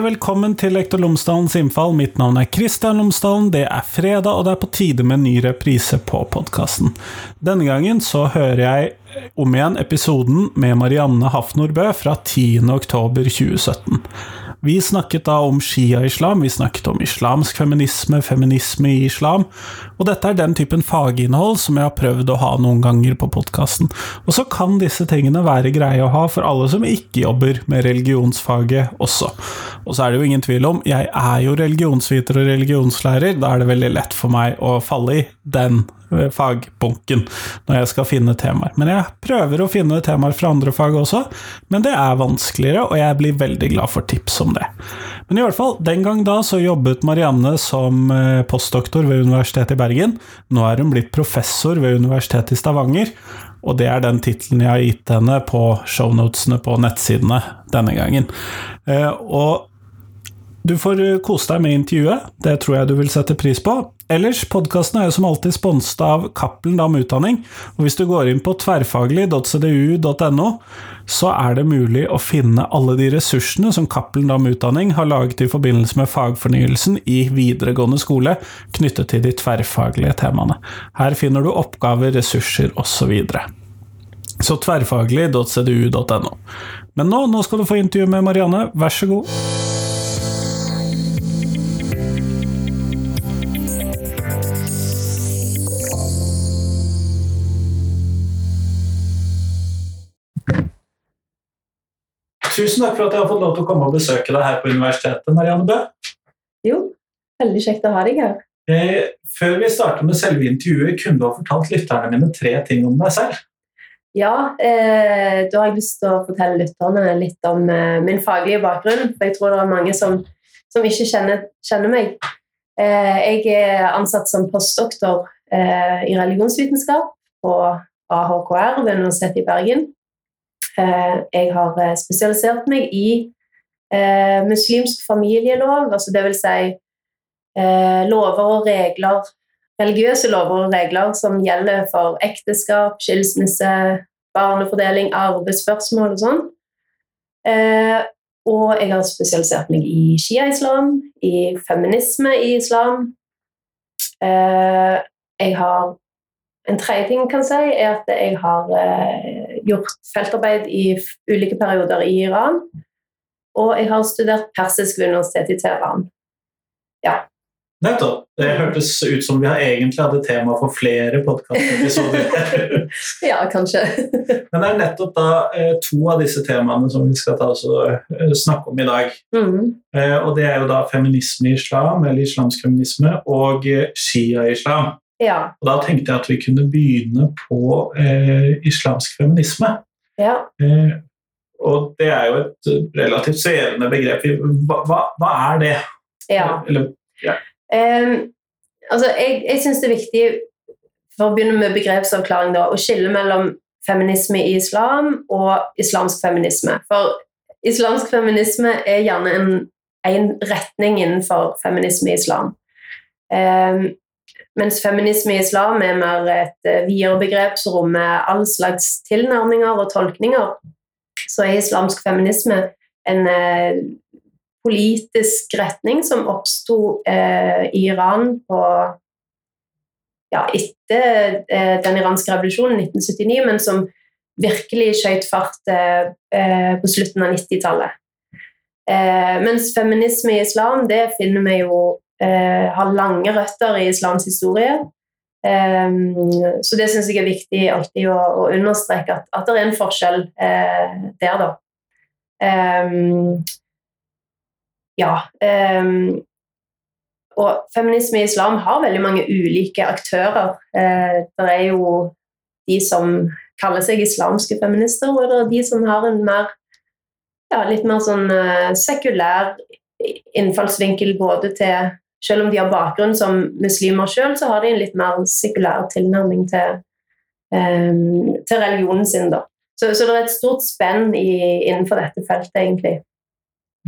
Hei og velkommen til Lektor Lomsdalens innfall. Mitt navn er Kristian Lomsdalen. Det er fredag, og det er på tide med ny reprise på podkasten. Denne gangen så hører jeg om igjen episoden med Marianne Hafnor Bø fra 10. oktober 2017. Vi snakket da om shia-islam, vi snakket om islamsk feminisme, feminisme i islam, og dette er den typen faginnhold som jeg har prøvd å ha noen ganger på podkasten. Og så kan disse tingene være greie å ha for alle som ikke jobber med religionsfaget også. Og så er det jo ingen tvil om, jeg er jo religionsviter og religionslærer, da er det veldig lett for meg å falle i den fagbunken når jeg skal finne temaer. Men jeg prøver å finne temaer fra andre fag også, men det er vanskeligere, og jeg blir veldig glad for tips om det. Men i hvert fall, den gang da så jobbet Marianne som eh, postdoktor ved Universitetet i Bergen. Nå er hun blitt professor ved Universitetet i Stavanger, og det er den tittelen jeg har gitt henne på shownotene på nettsidene denne gangen. Eh, og du får kose deg med intervjuet, det tror jeg du vil sette pris på. Ellers, podkasten er jo som alltid sponset av Cappelen Dam Utdanning, og hvis du går inn på tverrfaglig.cdu.no, så er det mulig å finne alle de ressursene som Cappelen Dam Utdanning har laget i forbindelse med fagfornyelsen i videregående skole, knyttet til de tverrfaglige temaene. Her finner du oppgaver, ressurser osv. Så, så tverrfaglig.cdu.no. Men nå, nå skal du få intervju med Marianne, vær så god. Tusen takk for at jeg har fått lov til å komme og besøke deg her på universitetet, Marianne Bø. Jo, veldig kjekt å ha deg her. Før vi starter med selve intervjuet, kunne du ha fortalt lytterne mine tre ting om deg selv? Ja, eh, da har jeg lyst til å fortelle lytterne litt om eh, min faglige bakgrunn. For jeg tror det er mange som, som ikke kjenner, kjenner meg. Eh, jeg er ansatt som postdoktor eh, i religionsvitenskap på AHKR ved Universitetet i Bergen. Eh, jeg har eh, spesialisert meg i eh, muslimsk familielov, altså vil si lover og regler, religiøse lover og regler som gjelder for ekteskap, skilsmisse, barnefordeling, arbeidsspørsmål og sånn. Og jeg har spesialisert meg i shia-islam, i feminisme i islam. Jeg har En tredje ting jeg kan si, er at jeg har gjort feltarbeid i ulike perioder i Iran. Og jeg har studert persisk ved Universitetet i Teheran. Ja. Nettopp. Det hørtes ut som vi har egentlig hadde tema for flere podkastepisoder. ja, kanskje. Men det er nettopp da eh, to av disse temaene som vi skal ta eh, snakke om i dag. Mm. Eh, og det er jo da feminisme i islam, eller islamsk feminisme, og shia-islam. Ja. Og Da tenkte jeg at vi kunne begynne på eh, islamsk feminisme. Ja. Eh, og det er jo et relativt svevende begrep. Hva, hva, hva, er det? Ja. Eller, ja. Um, altså, jeg jeg syns det er viktig, for å begynne med begrepsavklaring, da, å skille mellom feminisme i islam og islamsk feminisme. For islamsk feminisme er gjerne en, en retning innenfor feminisme i islam. Um, mens feminisme i islam er mer et eh, videre begrep som rommer all slags tilnærminger og tolkninger, så er islamsk feminisme en eh, politisk retning som oppsto eh, i Iran på ja, etter eh, den iranske revolusjonen 1979, men som virkelig skjøt fart eh, eh, på slutten av 90-tallet. mens feminisme i islam det finner vi jo har lange røtter i islams historie. Um, så det syns jeg er viktig alltid å, å understreke, at, at, det er en forskjell eh, der, da. Um, ja. Um, og feminisme i islam har veldig mange ulike aktører. Eh, det er jo de som kaller seg islamske feminister, og det er de som har en mer, ja, litt mer sånn sekulær innfallsvinkel både til selv om de har bakgrunn som muslimer sjøl, så har de en litt mer sekulær tilnærming til, um, til religionen sin. Da. Så, så, det er et stort spenn i, innenfor dette feltet, egentlig.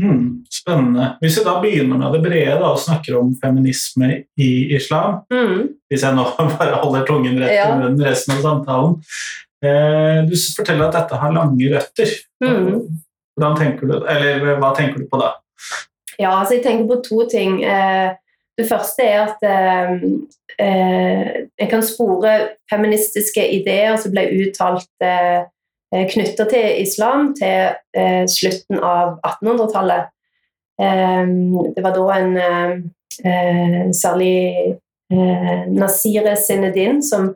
Mm, spennende. Hvis vi da begynner med det brede da, og snakker om feminisme i islam mm. Hvis jeg nå bare holder tungen rett ja. i munnen resten av samtalen eh, Du forteller at dette har lange røtter. Mm. Tenker du, eller Hva tenker du på da? Ja, altså jeg tenker på to ting. Eh, det første er at eh, eh, en kan spore feministiske ideer som ble uttalt eh, knytta til islam til eh, slutten av 1800-tallet. Eh, det var da en eh, særlig eh, Nasire Sinedin, som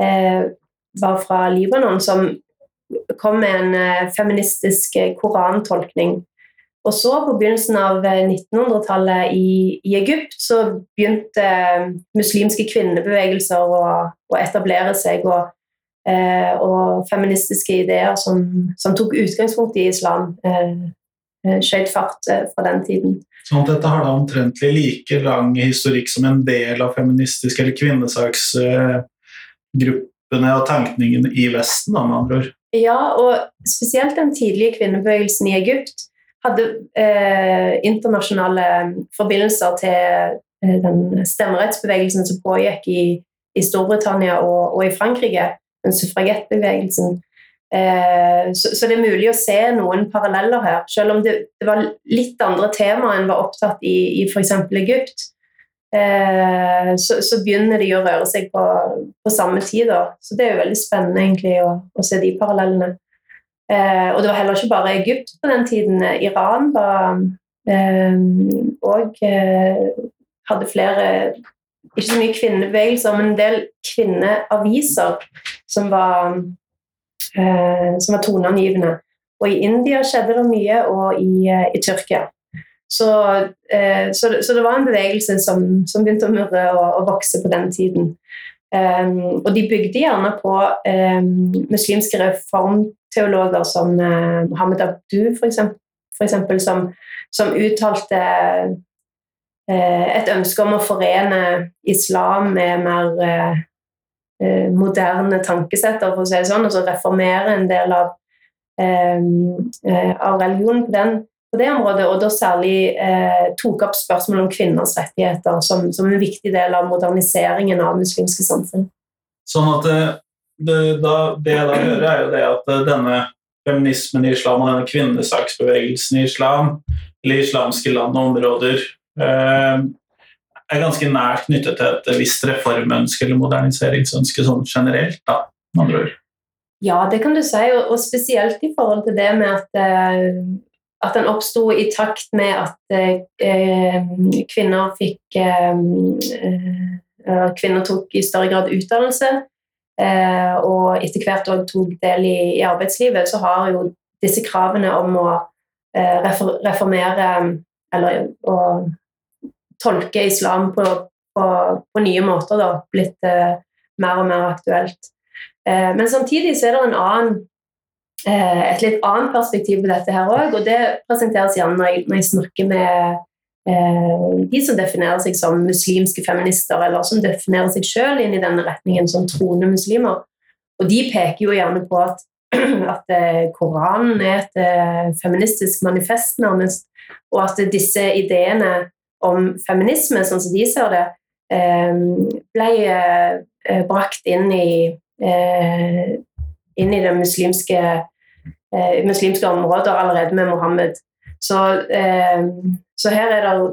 var fra Libanon, som kom med en feministisk korantolkning og så På begynnelsen av 1900-tallet eh, i, i, Egypt så begynte eh, muslimske kvinnebevegelser å, å etablere seg. Og, eh, og feministiske ideer som, som, tok utgangspunkt i islam, eh, eh skjøt fart fra den tiden. Sånn at dette har da omtrentlig like lang historikk som en del av feministiske eller kvinnesaksgruppene og tankningen i Vesten, da, med andre ord? Ja, og spesielt den tidlige kvinnebevegelsen i Egypt hadde eh, internasjonale forbindelser til eh, den stemmerettsbevegelsen som pågikk i, i Storbritannia og, og, i Frankrike, den suffragettbevegelsen. Eh, så, så, det er mulig å se noen paralleller her, selv om det, det var litt andre tema enn var opptatt i, i f.eks. Egypt. Eh, så, så, begynner de å røre seg på, på samme tid. Da. Så det er jo veldig spennende egentlig å, å se de parallellene. Eh, og det var heller ikke bare Egypt på den tiden. Iran var òg eh, eh, hadde flere Ikke så mye kvinnebevegelser, men en del kvinneaviser som var, eh, som var toneangivende. Og i India skjedde det mye, og i, i Tyrkia. Så, så, så, det var en bevegelse som, som begynte å murre og, og, vokse på den tiden. Um, og de bygde gjerne på um, muslimske reformteologer som uh, Hamid Abdu, for som, som, uttalte uh, et ønske om å forene islam med mer uh, moderne tankesetter, for å si det sånn, og så reformere en del av, av religionen på den på det området, og da særlig eh, tok opp spørsmål om kvinners rettigheter som, som, en viktig del av moderniseringen av muslimske samfunn. Sånn at eh, det, da, det jeg da hører, er jo det at eh, denne feminismen i islam og denne kvinnesaksbevegelsen i islam, eller islamske land og områder, eh, er ganske nært knyttet til et visst reformønske eller moderniseringsønske sånn generelt, da, med andre ord. Ja, det kan du si, og, spesielt i forhold til det med at eh, at den oppsto i takt med at eh, kvinner fikk eh, eh, Kvinner tok i større grad utdannelse, eh, og etter hvert òg tok del i, i, arbeidslivet, så har jo disse kravene om å eh, reformere eller å tolke islam på, på, på nye måter da, blitt eh, mer og mer aktuelt. men samtidig så er det en annen Eh, et litt annet perspektiv på dette her òg, og det presenteres gjerne når jeg, når jeg snakker med eh, de som definerer seg som muslimske feminister, eller som definerer seg sjøl inn i denne retningen som troende muslimer. Og de peker jo gjerne på at, at eh, Koranen er et eh, feministisk manifest, nærmest, og at disse ideene om feminisme, sånn som de ser det, ble brakt inn i inn i det muslimske, eh, muslimske områder allerede med Mohammed. Så, eh, så her er det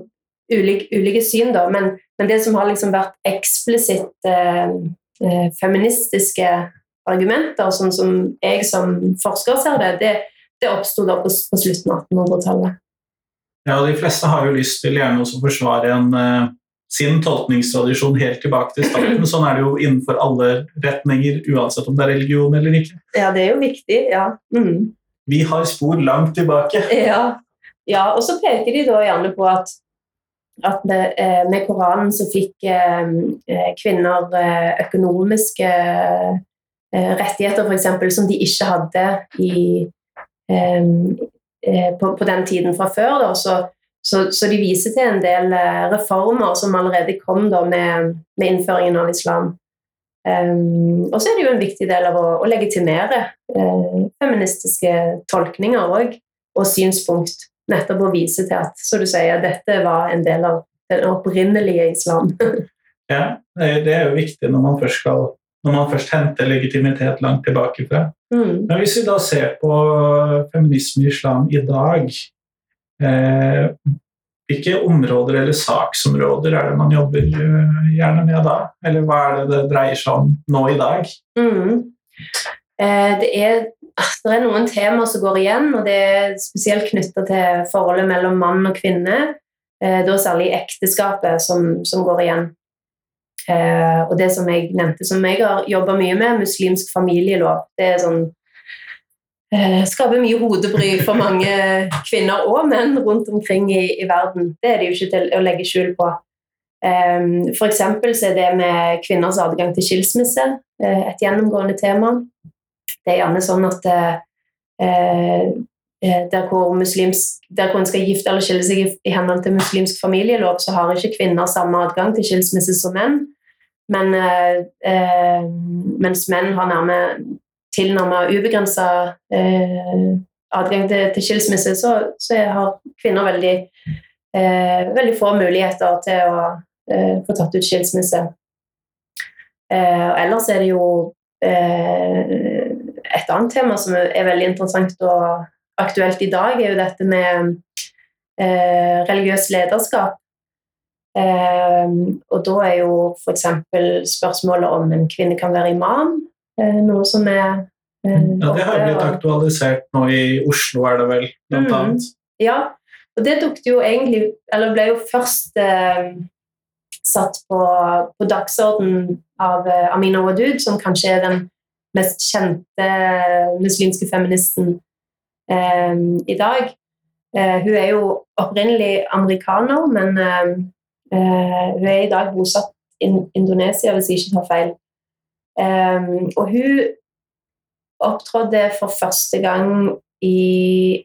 ulike, ulike syn, da. Men, men, det som har liksom vært eksplisitt eh, eh, feministiske argumenter, sånn som jeg som forsker ser det, det, det oppsto på, på slutten av 1800-tallet. Ja, De fleste har jo lyst til gjerne å forsvare en uh, sin tolkningstradisjon helt tilbake til starten. Sånn er det jo innenfor alle retninger, uansett om det er religion eller ikke. Ja, det er jo viktig. ja. Mm. Vi har spor langt tilbake. Ja. ja og så peker de da gjerne på at, at med, eh, med, Koranen så fikk eh, eh kvinner eh, økonomiske eh, rettigheter, f.eks., som de ikke hadde i, eh, på, på, den tiden fra før. Da. Så så, så, de viser til en del eh, reformer som allerede kom da, med, med, innføringen av islam. Um, og så er det jo en viktig del av å, å legitimere uh, feministiske tolkninger og, og synspunkt. Nettopp å vise til at så du sier, dette var en del av den opprinnelige islam. ja, det er jo viktig når man først, skal, når man først henter legitimitet langt tilbake fra. Mm. Men hvis vi da ser på feminisme i islam i dag, hvilke områder eller saksområder er det man jobber eh, gjerne med da? Eller hva er det det dreier seg om nå i dag? Mm. Eh, det, er, det er noen temaer som går igjen, og det er spesielt knytta til forholdet mellom mann og kvinne. Eh, da særlig ekteskapet som, som går igjen. Eh, og det som jeg nevnte, som jeg har jobba mye med, muslimsk familielov. Det er sånn eh, skaper mye hodebry for mange kvinner og menn rundt omkring i, i, verden. Det er det jo ikke til å legge skjul på. Um, eksempel så er det med kvinners adgang til skilsmisse uh, et gjennomgående tema. Det er gjerne sånn at uh, der hvor, muslimsk, der hvor en skal gifte eller skille seg i, i henhold til muslimsk familielov, så har ikke kvinner samme adgang til skilsmisse som menn. Men, eh, mens menn har nærme tilnærmet ubegrensa eh, adgang til, til skilsmisse, så, så, har kvinner veldig, eh, veldig få muligheter til å eh, få tatt ut skilsmisse. Eh, ellers er det jo eh, et annet tema som er veldig interessant og aktuelt i dag, er jo dette med religiøst lederskap. og da er jo f.eks. spørsmålet om en kvinne kan være imam, Eh, noe som er eh, Ja, det har blitt aktualisert nå i Oslo, er det vel, blant mm. annet. Ja, og det dukket jo egentlig Eller ble jo først eh, satt på, på dagsorden av eh, Amina Wadud, som kanskje er den mest kjente muslimske feministen eh, i dag. Eh, hun er jo opprinnelig amerikaner, men hun er i dag bosatt i Indonesia, hvis jeg ikke tar feil. Um, og hun opptrådte for første gang i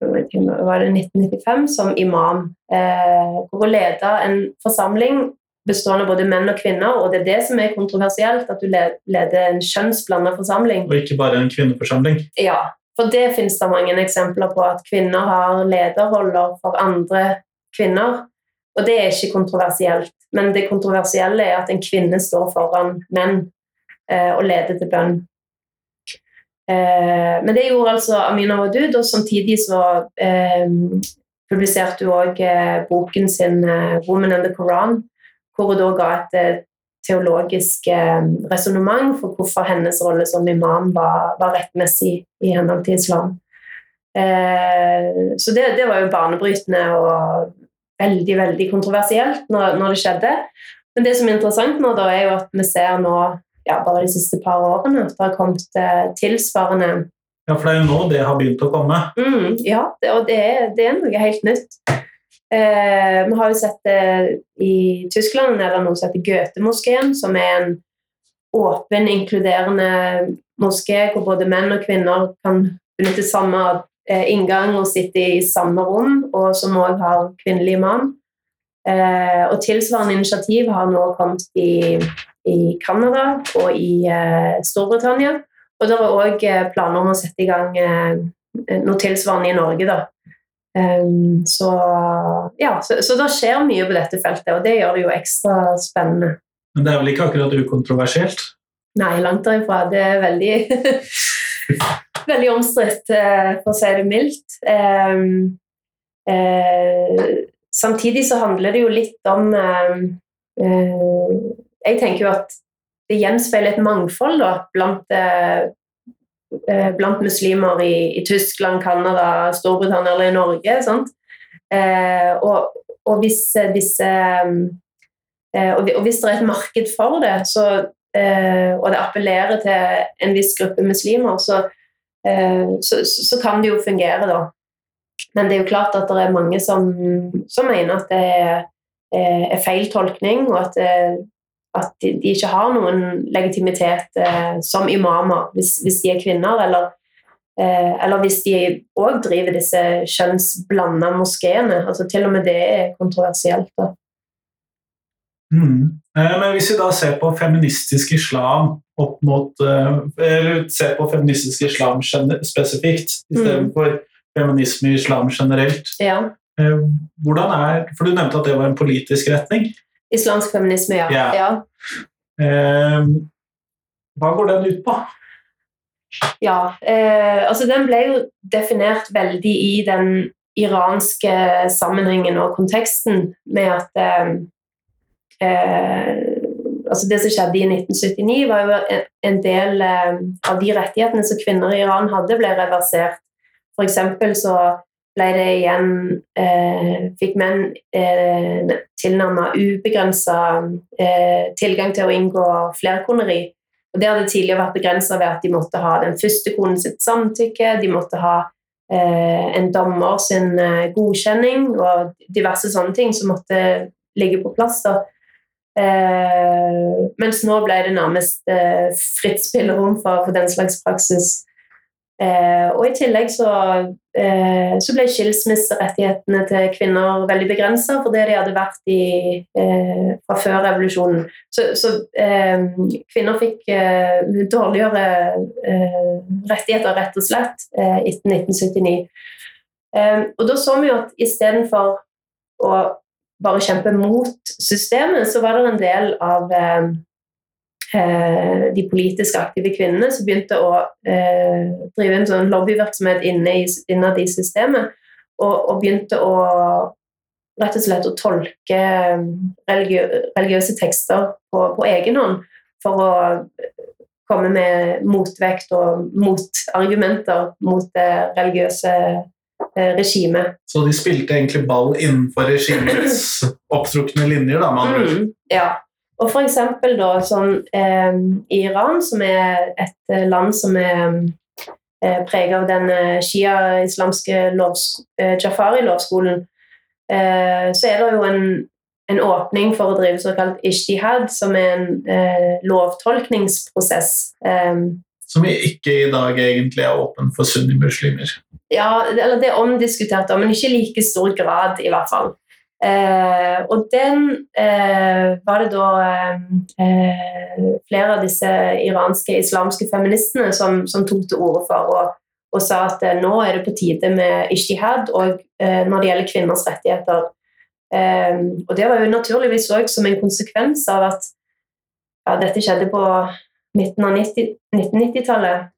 var det 1995 som imam. Eh, hvor hun leda en forsamling bestående av både menn og kvinner. Og det er det som er kontroversielt, at du leder en kjønnsblanda forsamling. Og ikke bare en kvinneforsamling? Ja, for det finnes det mange eksempler på at kvinner har lederroller for andre kvinner. Og det er ikke kontroversielt. Men det kontroversielle er at en kvinne står foran menn eh, og leder til bønn. Eh, men det gjorde altså Amina Wadud, og samtidig så eh, publiserte hun òg boken sin 'Woman and the Koran', hvor hun da ga et teologisk eh, resonnement for hvorfor hennes rolle som imam var, var rettmessig i henhold til islam. så det, det, var jo banebrytende og veldig veldig kontroversielt når, når, det skjedde. Men det som er interessant nå, da, er jo at vi ser nå, ja, bare de siste par årene, at det har kommet eh, tilsvarende Ja, for det er jo nå det har begynt å komme? Mm, ja, det, og det er, det er, noe helt nytt. Eh, vi har jo sett det i Tyskland, eller noe som heter Goethe-moskeen, som er en åpen, inkluderende moské hvor både menn og kvinner kan benytte samme inngang og sitter i samme rom, og som òg har kvinnelig imam. Eh, og tilsvarende initiativ har nå kommet i, i Canada og i eh, Storbritannia. Og det er òg eh, planer om å sette i gang eh, noe tilsvarende i Norge. da. Så ja, så, så det skjer mye på dette feltet, og det gjør det jo ekstra spennende. Men det er vel ikke akkurat ukontroversielt? Nei, langt derifra. Det er veldig veldig omstridt, eh, for å si det mildt. Ehm, eh, samtidig så handler det jo litt om eh, Jeg tenker jo at det gjenspeiler et mangfold da, blant, blant muslimer i, i Tyskland, Canada, Storbritannia eller i Norge. Og, og, hvis disse og hvis det er et marked for det, så, og det appellerer til en viss gruppe muslimer, så, Eh, så, så, kan det jo fungere, da. Men det er jo klart at det er mange som, som mener at det er, er feil tolkning, og at, eh, at de, de, ikke har noen legitimitet eh, som imamer hvis, hvis, de er kvinner, eller, eh, eller hvis de òg driver disse kjønnsblanda moskeene. Altså, til og med det er kontroversielt. da. Mm. Eh, men hvis vi da ser på feministisk islam opp mot eh, Eller ser på feministisk islam spesifikt istedenfor mm. feminisme i islam generelt. Ja. Eh, hvordan er, For du nevnte at det var en politisk retning. Islamsk feminisme, ja. ja. ja. Hva går den ut på? Ja, eh, altså den ble jo definert veldig i den iranske sammenhengen og konteksten med at eh, eh, altså Det som skjedde i 1979, var jo en del eh, av de rettighetene som kvinner i Iran hadde, ble reversert. For så ble det igjen eh, Fikk menn eh, tilnærmet ubegrensa eh, tilgang til å inngå flerkoneri. Og Det hadde tidligere vært begrensa ved at de måtte ha den første konen sitt samtykke, de måtte ha eh, en dommer sin eh, godkjenning og diverse sånne ting som måtte ligge på plass. da. Eh, mens nå ble det nærmest eh, fritt spillerom for, for, den slags praksis. Eh, og i tillegg så, eh, så ble skilsmisserettighetene til kvinner veldig begrensa det de hadde vært i eh, fra før revolusjonen. Så, så eh, kvinner fikk dårligere rettigheter, rett og slett, etter 1979. og da så vi jo at istedenfor å bare kjempe mot systemet, så var det en del av eh, eh, de politisk aktive kvinnene som begynte å eh, drive en sånn lobbyvirksomhet innad i systemet, og, og, begynte å rett og slett å tolke eh, religiø religiøse tekster på, på egen hånd for å komme med motvekt og motargumenter mot det religiøse Eh, regime. Så de spilte egentlig ball innenfor regimets opptrukne linjer, da, Man? Mm, ja. Og for eksempel da sånn eh, Iran, som er et eh, land som er eh, preget av den eh, shia-islamske eh, Jafari-lovskolen, eh, så er det jo en, en, åpning for å drive såkalt ishtihad, som er en eh, lovtolkningsprosess. som ikke i dag egentlig er åpen for sunnimuslimer? Ja, eller det er omdiskutert, men ikke i like stor grad, i hvert fall. Eh, og den eh, var det da eh, flere av disse iranske islamske feministene som, som tok til orde for, og, og, sa at eh, nå er det på tide med ishtihad og eh, når det gjelder kvinners rettigheter. Eh, og det var jo naturligvis òg som en konsekvens av at ja, dette skjedde på midten av 1990-tallet.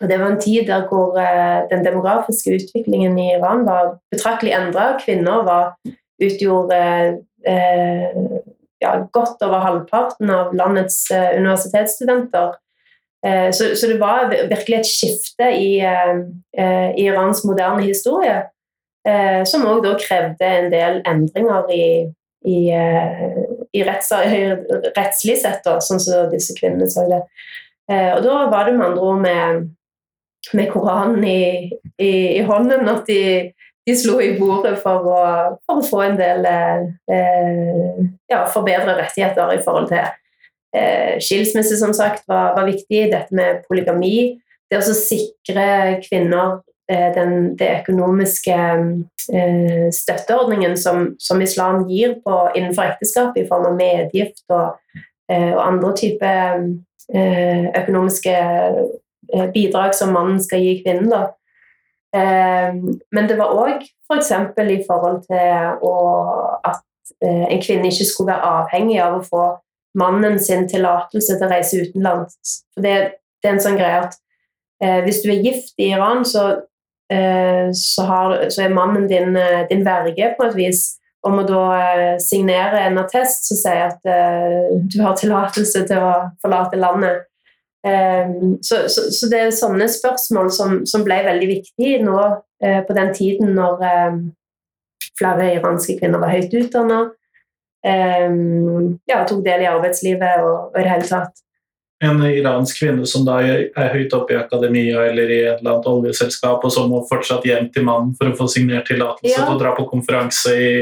Og Det var en tid der hvor eh, den demografiske utviklingen i Iran var betraktelig endra. Kvinner var, utgjorde eh, ja, godt over halvparten av landets eh, universitetsstudenter. Eh, så, så, det var virkelig et skifte i, eh, eh, i Irans moderne historie, som òg da krevde en del endringer i, i, i retts, rettslig sett, da, sånn som disse kvinnene så det. og da var det med andre ord med med Koranen i, i, i hånden at de, de, slo i bordet for å, for å få en del eh, ja, forbedre rettigheter i forhold til eh, skilsmisse, som sagt, var, var, viktig. Dette med polygami. Det å sikre kvinner eh, den det økonomiske eh, støtteordningen som, som, islam gir på, innenfor ekteskap, i form av medgift og, eh, og andre typer eh, økonomiske bidrag som mannen skal gi kvinnen. Da. Eh, men det var òg f.eks. For i forhold til å, at eh, en kvinne ikke skulle være avhengig av å få mannen sin tillatelse til å reise utenlands. Det, det, er en sånn greie at hvis du er gift i Iran, så, så, har, så er mannen din, din verge på et vis og må da signere en attest som sier at du har tillatelse til å forlate landet. Ehm, så, så, så, det er sånne spørsmål som, som ble veldig viktige nå eh, på den tiden når ehm, flere iranske kvinner var høyt utdanna, ehm, ja, tok del i arbeidslivet og, og i det hele tatt. En iransk kvinne som da er høyt oppe i akademia eller i et eller annet oljeselskap, og så må fortsatt hjem til mannen for å få signert tillatelse ja. til å dra på konferanse i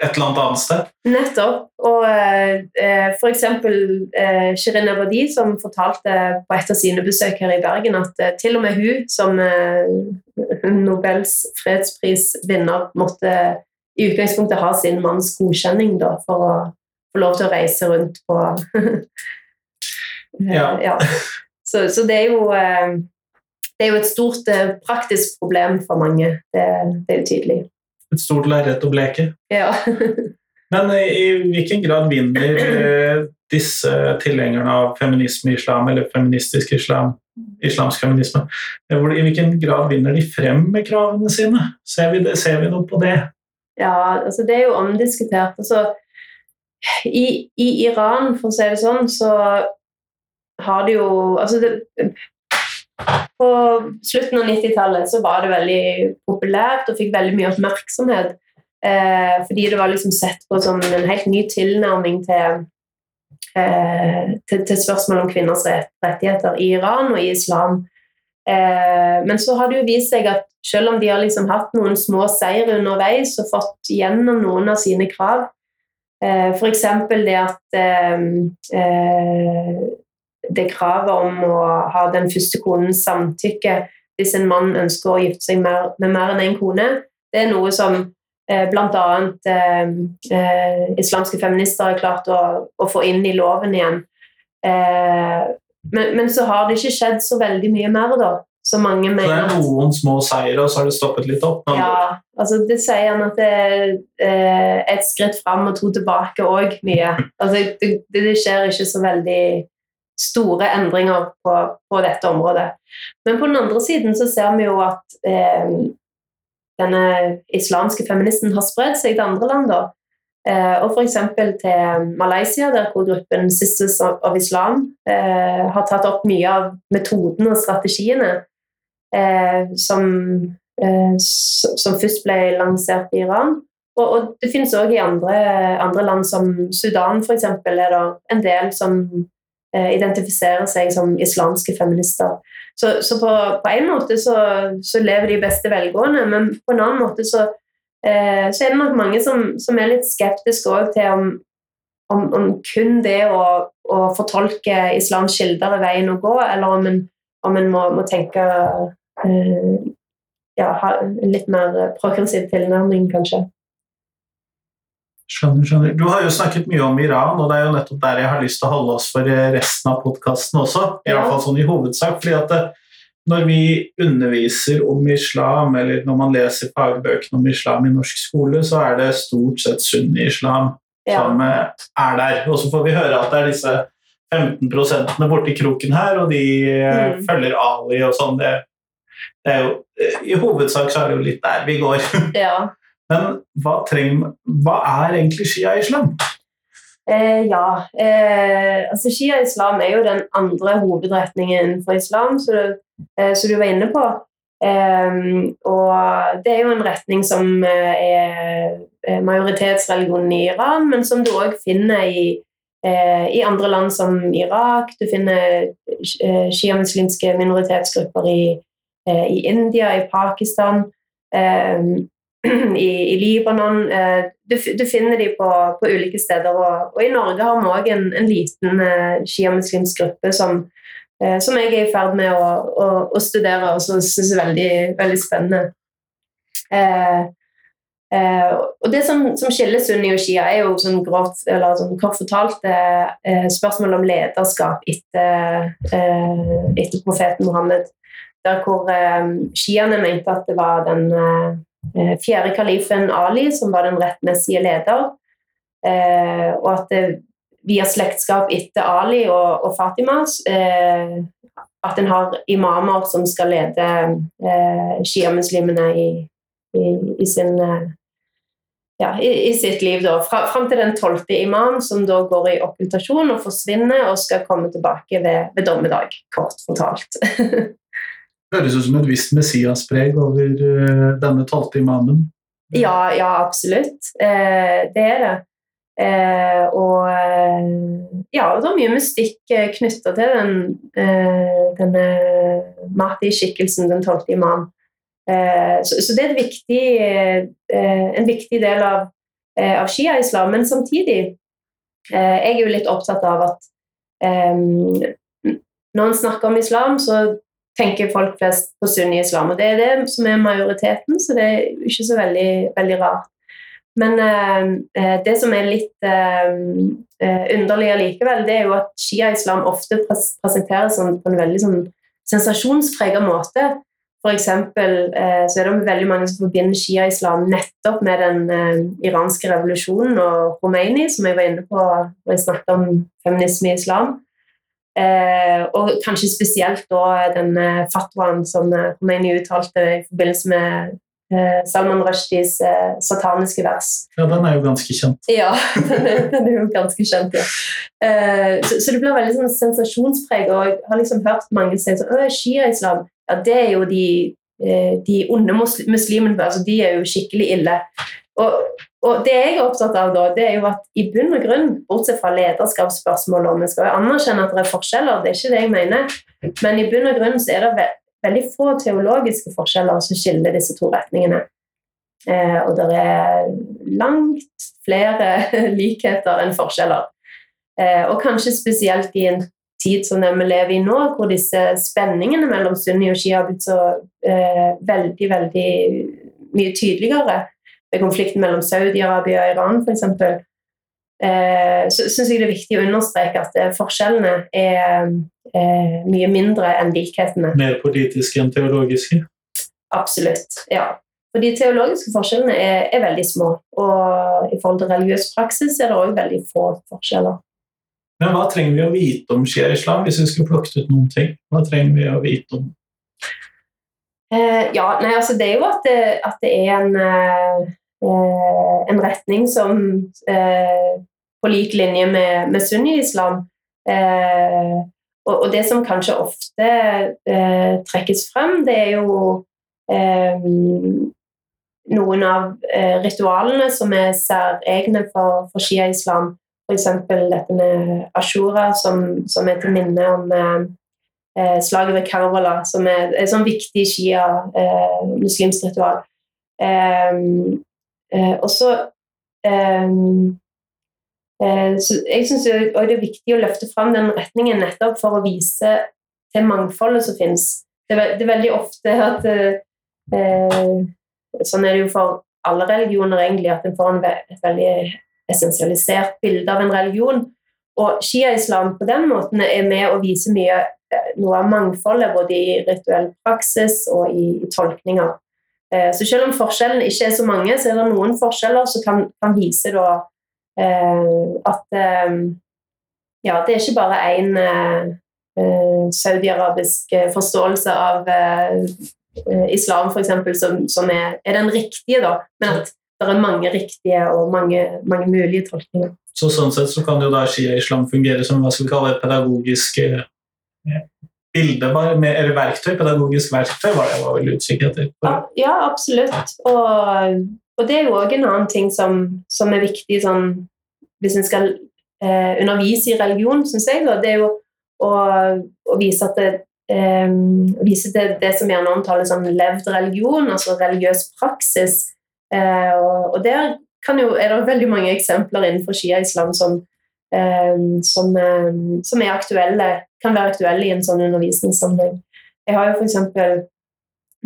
et eller annet annet sted. Nettopp. Og eh, f.eks. Eh, Shirin Ebadi, som fortalte på et av sine besøk her i Bergen at eh, til og med hun, som eh, Nobels fredsprisvinner, måtte i utgangspunktet ha sin manns godkjenning da, for å få lov til å reise rundt på ja. ja. Så, så, det er jo eh, det er jo et stort eh, praktisk problem for mange. Det, det er jo tydelig et stort lerret å bleke. Ja. Men i hvilken grad vinner eh, disse tilhengerne av feminisme i islam, eller feministisk islam, islamsk feminisme. I hvilken grad vinner de frem med kravene sine? Ser vi, det, ser vi noe på det? Ja, altså det er jo omdiskutert. Altså, i, I Iran, for å si det sånn, så har de jo altså det, På slutten av 90-tallet så var det veldig populært og fikk veldig mye oppmerksomhet. Eh, fordi det var liksom sett på som en helt ny tilnærming til Eh, til, til spørsmål om kvinners rettigheter i Iran og i islam. Eh, men så har det jo vist seg at selv om de har liksom hatt noen små seire underveis og fått gjennom noen av sine krav, eh, f.eks. det at det kravet om å ha den første konens samtykke hvis en mann ønsker å gifte seg med mer enn én en kone, det er noe som Eh, Bl.a. Eh, eh, islamske feminister har klart å, å, få inn i loven igjen. Eh, men, men, så har det ikke skjedd så veldig mye mer, da. Så mange mener Så det er noen små seire, og så har det stoppet litt opp? Ja, altså det sier han at det er eh, et skritt fram og to tilbake òg, mye. Altså, det, det, skjer ikke så veldig store endringer på, på, dette området. Men på den andre siden så ser vi jo at eh, denne islamske feministen har spredd seg til andre land. da. Eh, og f.eks. til Malaysia, der hvor gruppen Sisters of Islam eh, har tatt opp mye av metodene og strategiene eh, som, eh, som, først ble lansert i Iran. Og, og det finnes òg i andre, andre, land, som Sudan f.eks., er det en del som identifiserer seg som islamske feminister. Så, så på, på, en måte så, så, lever de i beste velgående, men på en annen måte så, eh, så er det nok mange som, som er litt skeptiske til om, om, om, kun det å, å fortolke islams kilder er veien å gå, eller om en, om en må, må, tenke eh, ja, ha en litt mer progressiv tilnærming, kanskje. Skjønner, skjønner. Du har jo snakket mye om Iran, og det er jo nettopp der jeg har lyst til å holde oss for resten av podkasten også. I ja. hvert fall sånn i hovedsak. fordi at det, når vi underviser om islam, eller når man leser fagbøkene om islam i norsk skole, så er det stort sett sunni-islam ja. som eh, er der. Og så får vi høre at det er disse 15 borti kroken her, og de eh, mm. følger Ali og sånn. Det, det, er jo, eh, I hovedsak så er det jo litt der vi går. Ja. Men hva, trenger, hva er egentlig shia-islam? Eh, ja, eh, altså Shia-islam er jo den andre hovedretningen for islam, som du, eh, du, var inne på. Eh, og det er jo en retning som eh, er majoritetsreligionen i Iran, men som du òg finner i, eh, i, andre land som Irak. Du finner shia-muslimske minoritetsgrupper i, i, India, i Pakistan. I, i Libanon. Eh, du, du, finner de på, på ulike steder. Og, og, i Norge har vi òg en, en, liten eh, sjiamuslimsk gruppe som, eh, som, jeg er i ferd med å, å, å studere, og som syns er veldig, veldig spennende. Eh, eh, og Det som, som, skiller sunni og shia, er jo sånn grovt, eller sånn kort fortalt eh, spørsmål om lederskap etter, etter profeten Mohammed. Der hvor shiaene mente at det var den Eh, fjerde kalifen Ali, som var den rettmessige leder, eh, og at det, via slektskap etter Ali og, og Fatima eh, at en har imamer som skal lede eh, sjiamuslimene i, i, i, sin ja, i, sitt liv. Da. Fra, fram til den tolvte imam, som da går i okkultasjon og forsvinner og skal komme tilbake ved, ved dommedag, kort fortalt. høres ut som et visst Messias-preg over uh, denne talte imamen. Ja, ja absolutt. Eh, det er det. Eh, og eh, ja, det er mye mystikk eh, knytta til den, eh, denne Mahdi-skikkelsen, den tolvte imam. Så, det er viktig, en viktig del av, av shia-islam. Men samtidig Jeg er jo litt opptatt av at når en snakker om islam, så tenker folk flest på sunni-islam. Og det er det som er majoriteten, så det er ikke så veldig, veldig rart. Men eh, eh det som er litt eh, eh underlig allikevel, det er jo at shia-islam ofte presenteres sånn, på en veldig sånn, sensasjonspreget måte. For eksempel, eh, så er det veldig mange som forbinder shia-islam nettopp med den eh, iranske revolusjonen og Khomeini, som jeg var inne på da jeg snakket om feminisme i islam. Eh, og kanskje spesielt da den eh, fatwaen som eh, Khomeini uttalte i forbindelse med eh, Salman Rushdies eh, sataniske vers. Ja, den er jo ganske kjent. Ja, den er, den er jo ganske kjent, ja. Eh, så, så det blir veldig sånn sensasjonspreg, og jeg har liksom hørt mange si sånn «Å, Shia-islam, ja, det er jo de, eh, de onde muslimene, altså de er jo skikkelig ille. Og, og det jeg er opptatt av da, det er jo at i bunn og grunn, bortsett fra lederskapsspørsmål, og vi skal jo anerkjenne at det er forskjeller, det er ikke det jeg mener, men i bunn og grunn så er det ve veldig få teologiske forskjeller som skiller disse to retningene. Eh, og det er langt flere likheter enn forskjeller. Eh, og kanskje spesielt i en tid som den vi lever i nå, hvor disse spenningene mellom sunni og shia har blitt så eh, veldig, veldig mye tydeligere. Ved konflikten mellom Saudi-Arabia og Iran, f.eks. Eh, så syns jeg det er viktig å understreke at eh, forskjellene er eh, mye mindre enn likhetene. Mer politiske enn teologiske. Absolutt. ja. For de teologiske forskjellene er, er veldig små. Og i forhold til religiøs praksis er det òg veldig få forskjeller. Men hva trenger vi å vite om skjer islam, hvis vi skulle plukket ut noen ting? Hva trenger vi å vite om Eh, ja, nei, altså det er jo at det, at det er en, eh, eh, en retning som eh, på lik linje med, med sunni-islam eh, og, og det som kanskje ofte eh, trekkes frem, det er jo eh, noen av eh, ritualene som er særegne for, for shia-islam. F.eks. dette med ashura, som, som er til minne om eh, eh, slaget ved Karbala, som er et sånn viktig shia-muslimsk ritual. Eh, eh, og så eh, eh, så Jeg syns det er viktig å løfte fram den retningen nettopp for å vise til mangfoldet som finnes. Det, er det er veldig ofte at eh, Sånn er det jo for alle religioner, egentlig, at en får en, ve- et veldig essensialisert bilde av en religion. Og shia-islam på den måten er med å vise mye eh, noe av mangfoldet, både i rituell praksis og i, i tolkninger. Eh, Så selv om forskjellene ikke er så mange, så er det noen forskjeller som kan, kan vise da, eh, at eh, ja, det er ikke bare én eh, eh, saudiarabisk forståelse av islam, f.eks., som, som er, er den riktige, da, men at det er mange riktige og mange, mange mulige tolkninger. Så sånn sett så kan jo da shia-islam fungere som hva skal vi kalle pedagogisk bilde, med, eller verktøy, pedagogisk verktøy, var det jeg var veldig usikker etter. Ja, absolutt. Og, og det er jo òg en annen ting som, som er viktig sånn, hvis en skal eh, undervise i religion, syns jeg. Da, det er jo å, å vise at det, eh, vise det, det som gjerne omtales som levd religion, altså religiøs praksis. Eh, og, og der jo, er det veldig mange eksempler innenfor shia-islam som, som, eh, som er aktuelle, kan være aktuelle i en sånn undervisningssammenheng. Jeg har jo eksempel,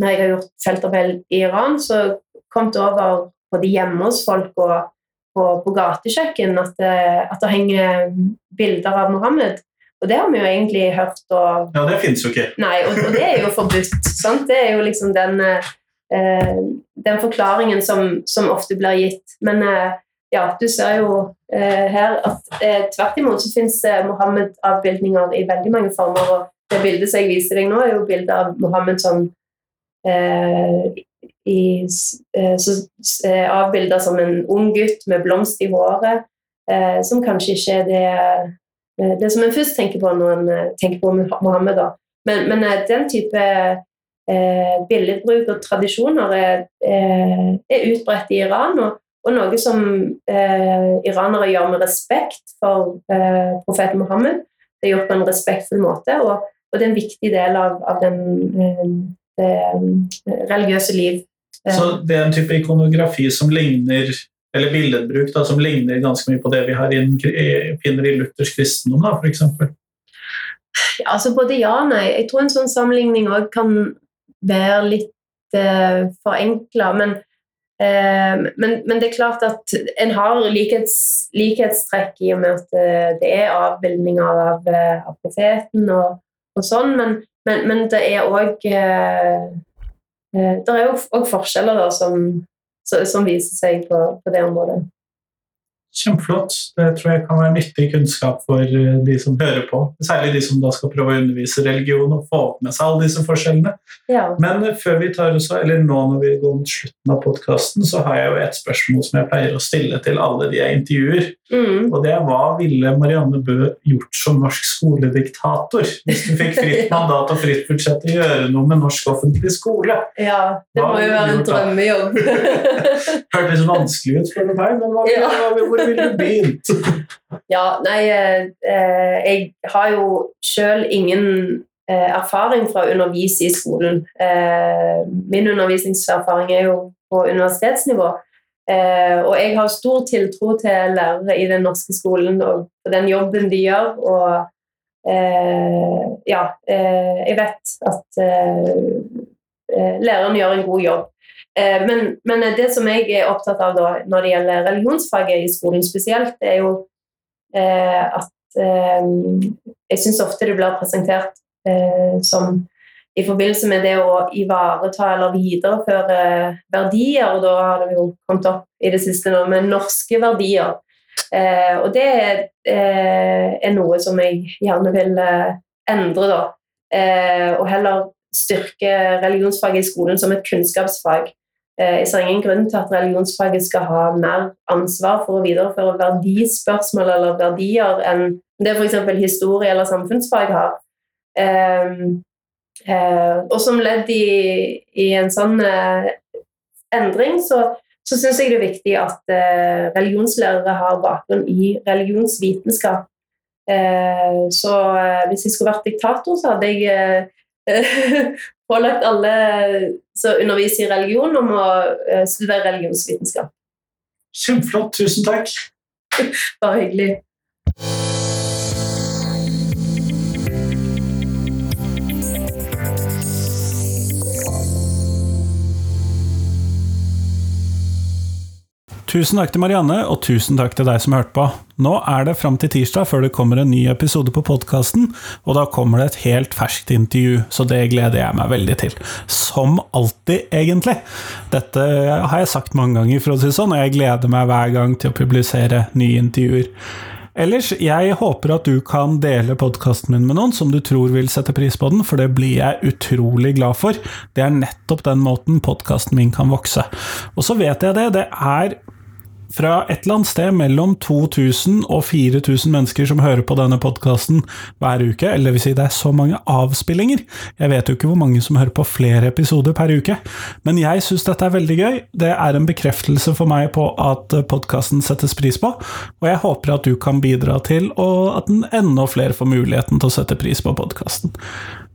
når jeg har gjort feltarbeid i Iran, så kom det over både hjemme hos folk og på, på gatekjøkken at det, at det henger bilder av Mohammed. Og det har vi jo egentlig hørt og Ja, det finnes jo ikke. Nei, og, og det er jo forbudt. Sant? Det er jo liksom den, eh, den forklaringen som, som ofte blir gitt. Men eh, ja, du ser jo eh, her at eh, tvert imot så finnes eh, Mohammed-avbildninger i veldig mange former. Og det bildet som jeg viser deg nå, er jo bildet av Mohammed som eh, i, eh, så, eh, avbilda som en ung gutt med blomst i håret, som kanskje ikke er det det som en først tenker på når en tenker på Mohammed. da. Men, men den type billedbruk og tradisjoner er, er utbredt i Iran, og, og noe som eh, iranere gjør med respekt for eh, profeten Mohammed. Det er gjort på en respektfull måte, og, og det er en viktig del av, av den, eh, det eh, religiøse liv. Eh, Så det er en type ikonografi som ligner eller billedbruk da, som ligner ganske mye på det vi har inn, finner i luthersk kristendom, da, f.eks. Ja, altså både ja og nei. Jeg tror en sånn sammenligning òg kan være litt eh, forenkla. Men, eh, men, men det er klart at en har likhets, likhetstrekk i og med at eh, det er avbildninger av, eh, av profeten og, og sånn, men, men, men det er òg eh, Det er òg forskjeller da, som, som viser seg på, på det området. Kjempeflott. Det tror jeg kan være nyttig kunnskap for eh, de som hører på. Særlig de som da skal prøve å undervise religion og få opp med seg alle disse forskjellene. Ja. Men eh, før vi tar oss, eller nå når vi går mot slutten av podkasten, så har jeg jo et spørsmål som jeg pleier å stille til alle de jeg intervjuer. Mm. Og det er hva ville Marianne Bø gjort som norsk skolediktator hvis du fikk fritt mandat og fritt budsjett til å gjøre noe med norsk offentlig skole? ja. Det Hva må jo være en drømmejobb. Hørtes vanskelig ut, du meg, men hva, Ja. hva, ville begynt? Ja, nei, eh, eh, jeg har jo sjøl ingen eh, erfaring fra å undervise i skolen. Eh, min undervisningserfaring er jo på universitetsnivå. Eh, og jeg har stor tiltro til lærere i den norske skolen og den jobben de gjør. Og eh, ja, jeg vet at læreren gjør en god jobb. Eh, Men, men det som jeg er opptatt av da, når det gjelder religionsfaget i skolen spesielt, det er jo eh, at eh, jeg syns ofte det blir presentert eh, som i forbindelse med det å ivareta eller videreføre verdier, og da har det jo kommet opp i det siste nå med norske verdier. Eh, og det eh, er noe som jeg gjerne vil endre, da. Og heller styrke religionsfaget i skolen som et kunnskapsfag. Eh, Jeg ser ingen grunn til at religionsfaget skal ha mer ansvar for å videreføre verdispørsmål eller verdier enn det f.eks. historie eller samfunnsfag har. Eh, eh, og som ledd i, i en sånn eh, endring, så, så syns jeg det er viktig at religionslærere har bakgrunn i religionsvitenskap. Så hvis jeg skulle vært diktator, så hadde jeg pålagt alle som underviser i religion, om å eh, studere religionsvitenskap. Kjempeflott, tusen takk. Bare hyggelig. Tusen takk til Marianne, og tusen takk til deg som hørte på. Nå er det fram til tirsdag før det kommer en ny episode på podkasten, og da kommer det et helt ferskt intervju, så det gleder jeg meg veldig til. Som alltid, egentlig. Dette har jeg sagt mange ganger, for å si sånn, og jeg gleder meg hver gang til å publisere nye intervjuer. Ellers, jeg håper at du kan dele podkasten min med noen som du tror vil sette pris på den, for det blir jeg utrolig glad for. Det er nettopp den måten podkasten min kan vokse. Og så vet jeg det, det er fra et eller annet sted mellom 2000 og 4000 mennesker som hører på denne podkasten hver uke, eller det vil si det er så mange avspillinger. Jeg vet jo ikke hvor mange som hører på flere episoder per uke, men jeg syns dette er veldig gøy. Det er en bekreftelse for meg på at podkasten settes pris på, og jeg håper at du kan bidra til og at den enda flere får muligheten til å sette pris på podkasten.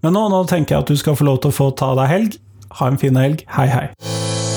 Men nå, nå tenker jeg at du skal få lov til å få ta deg helg. Ha en fin helg. Hei, hei.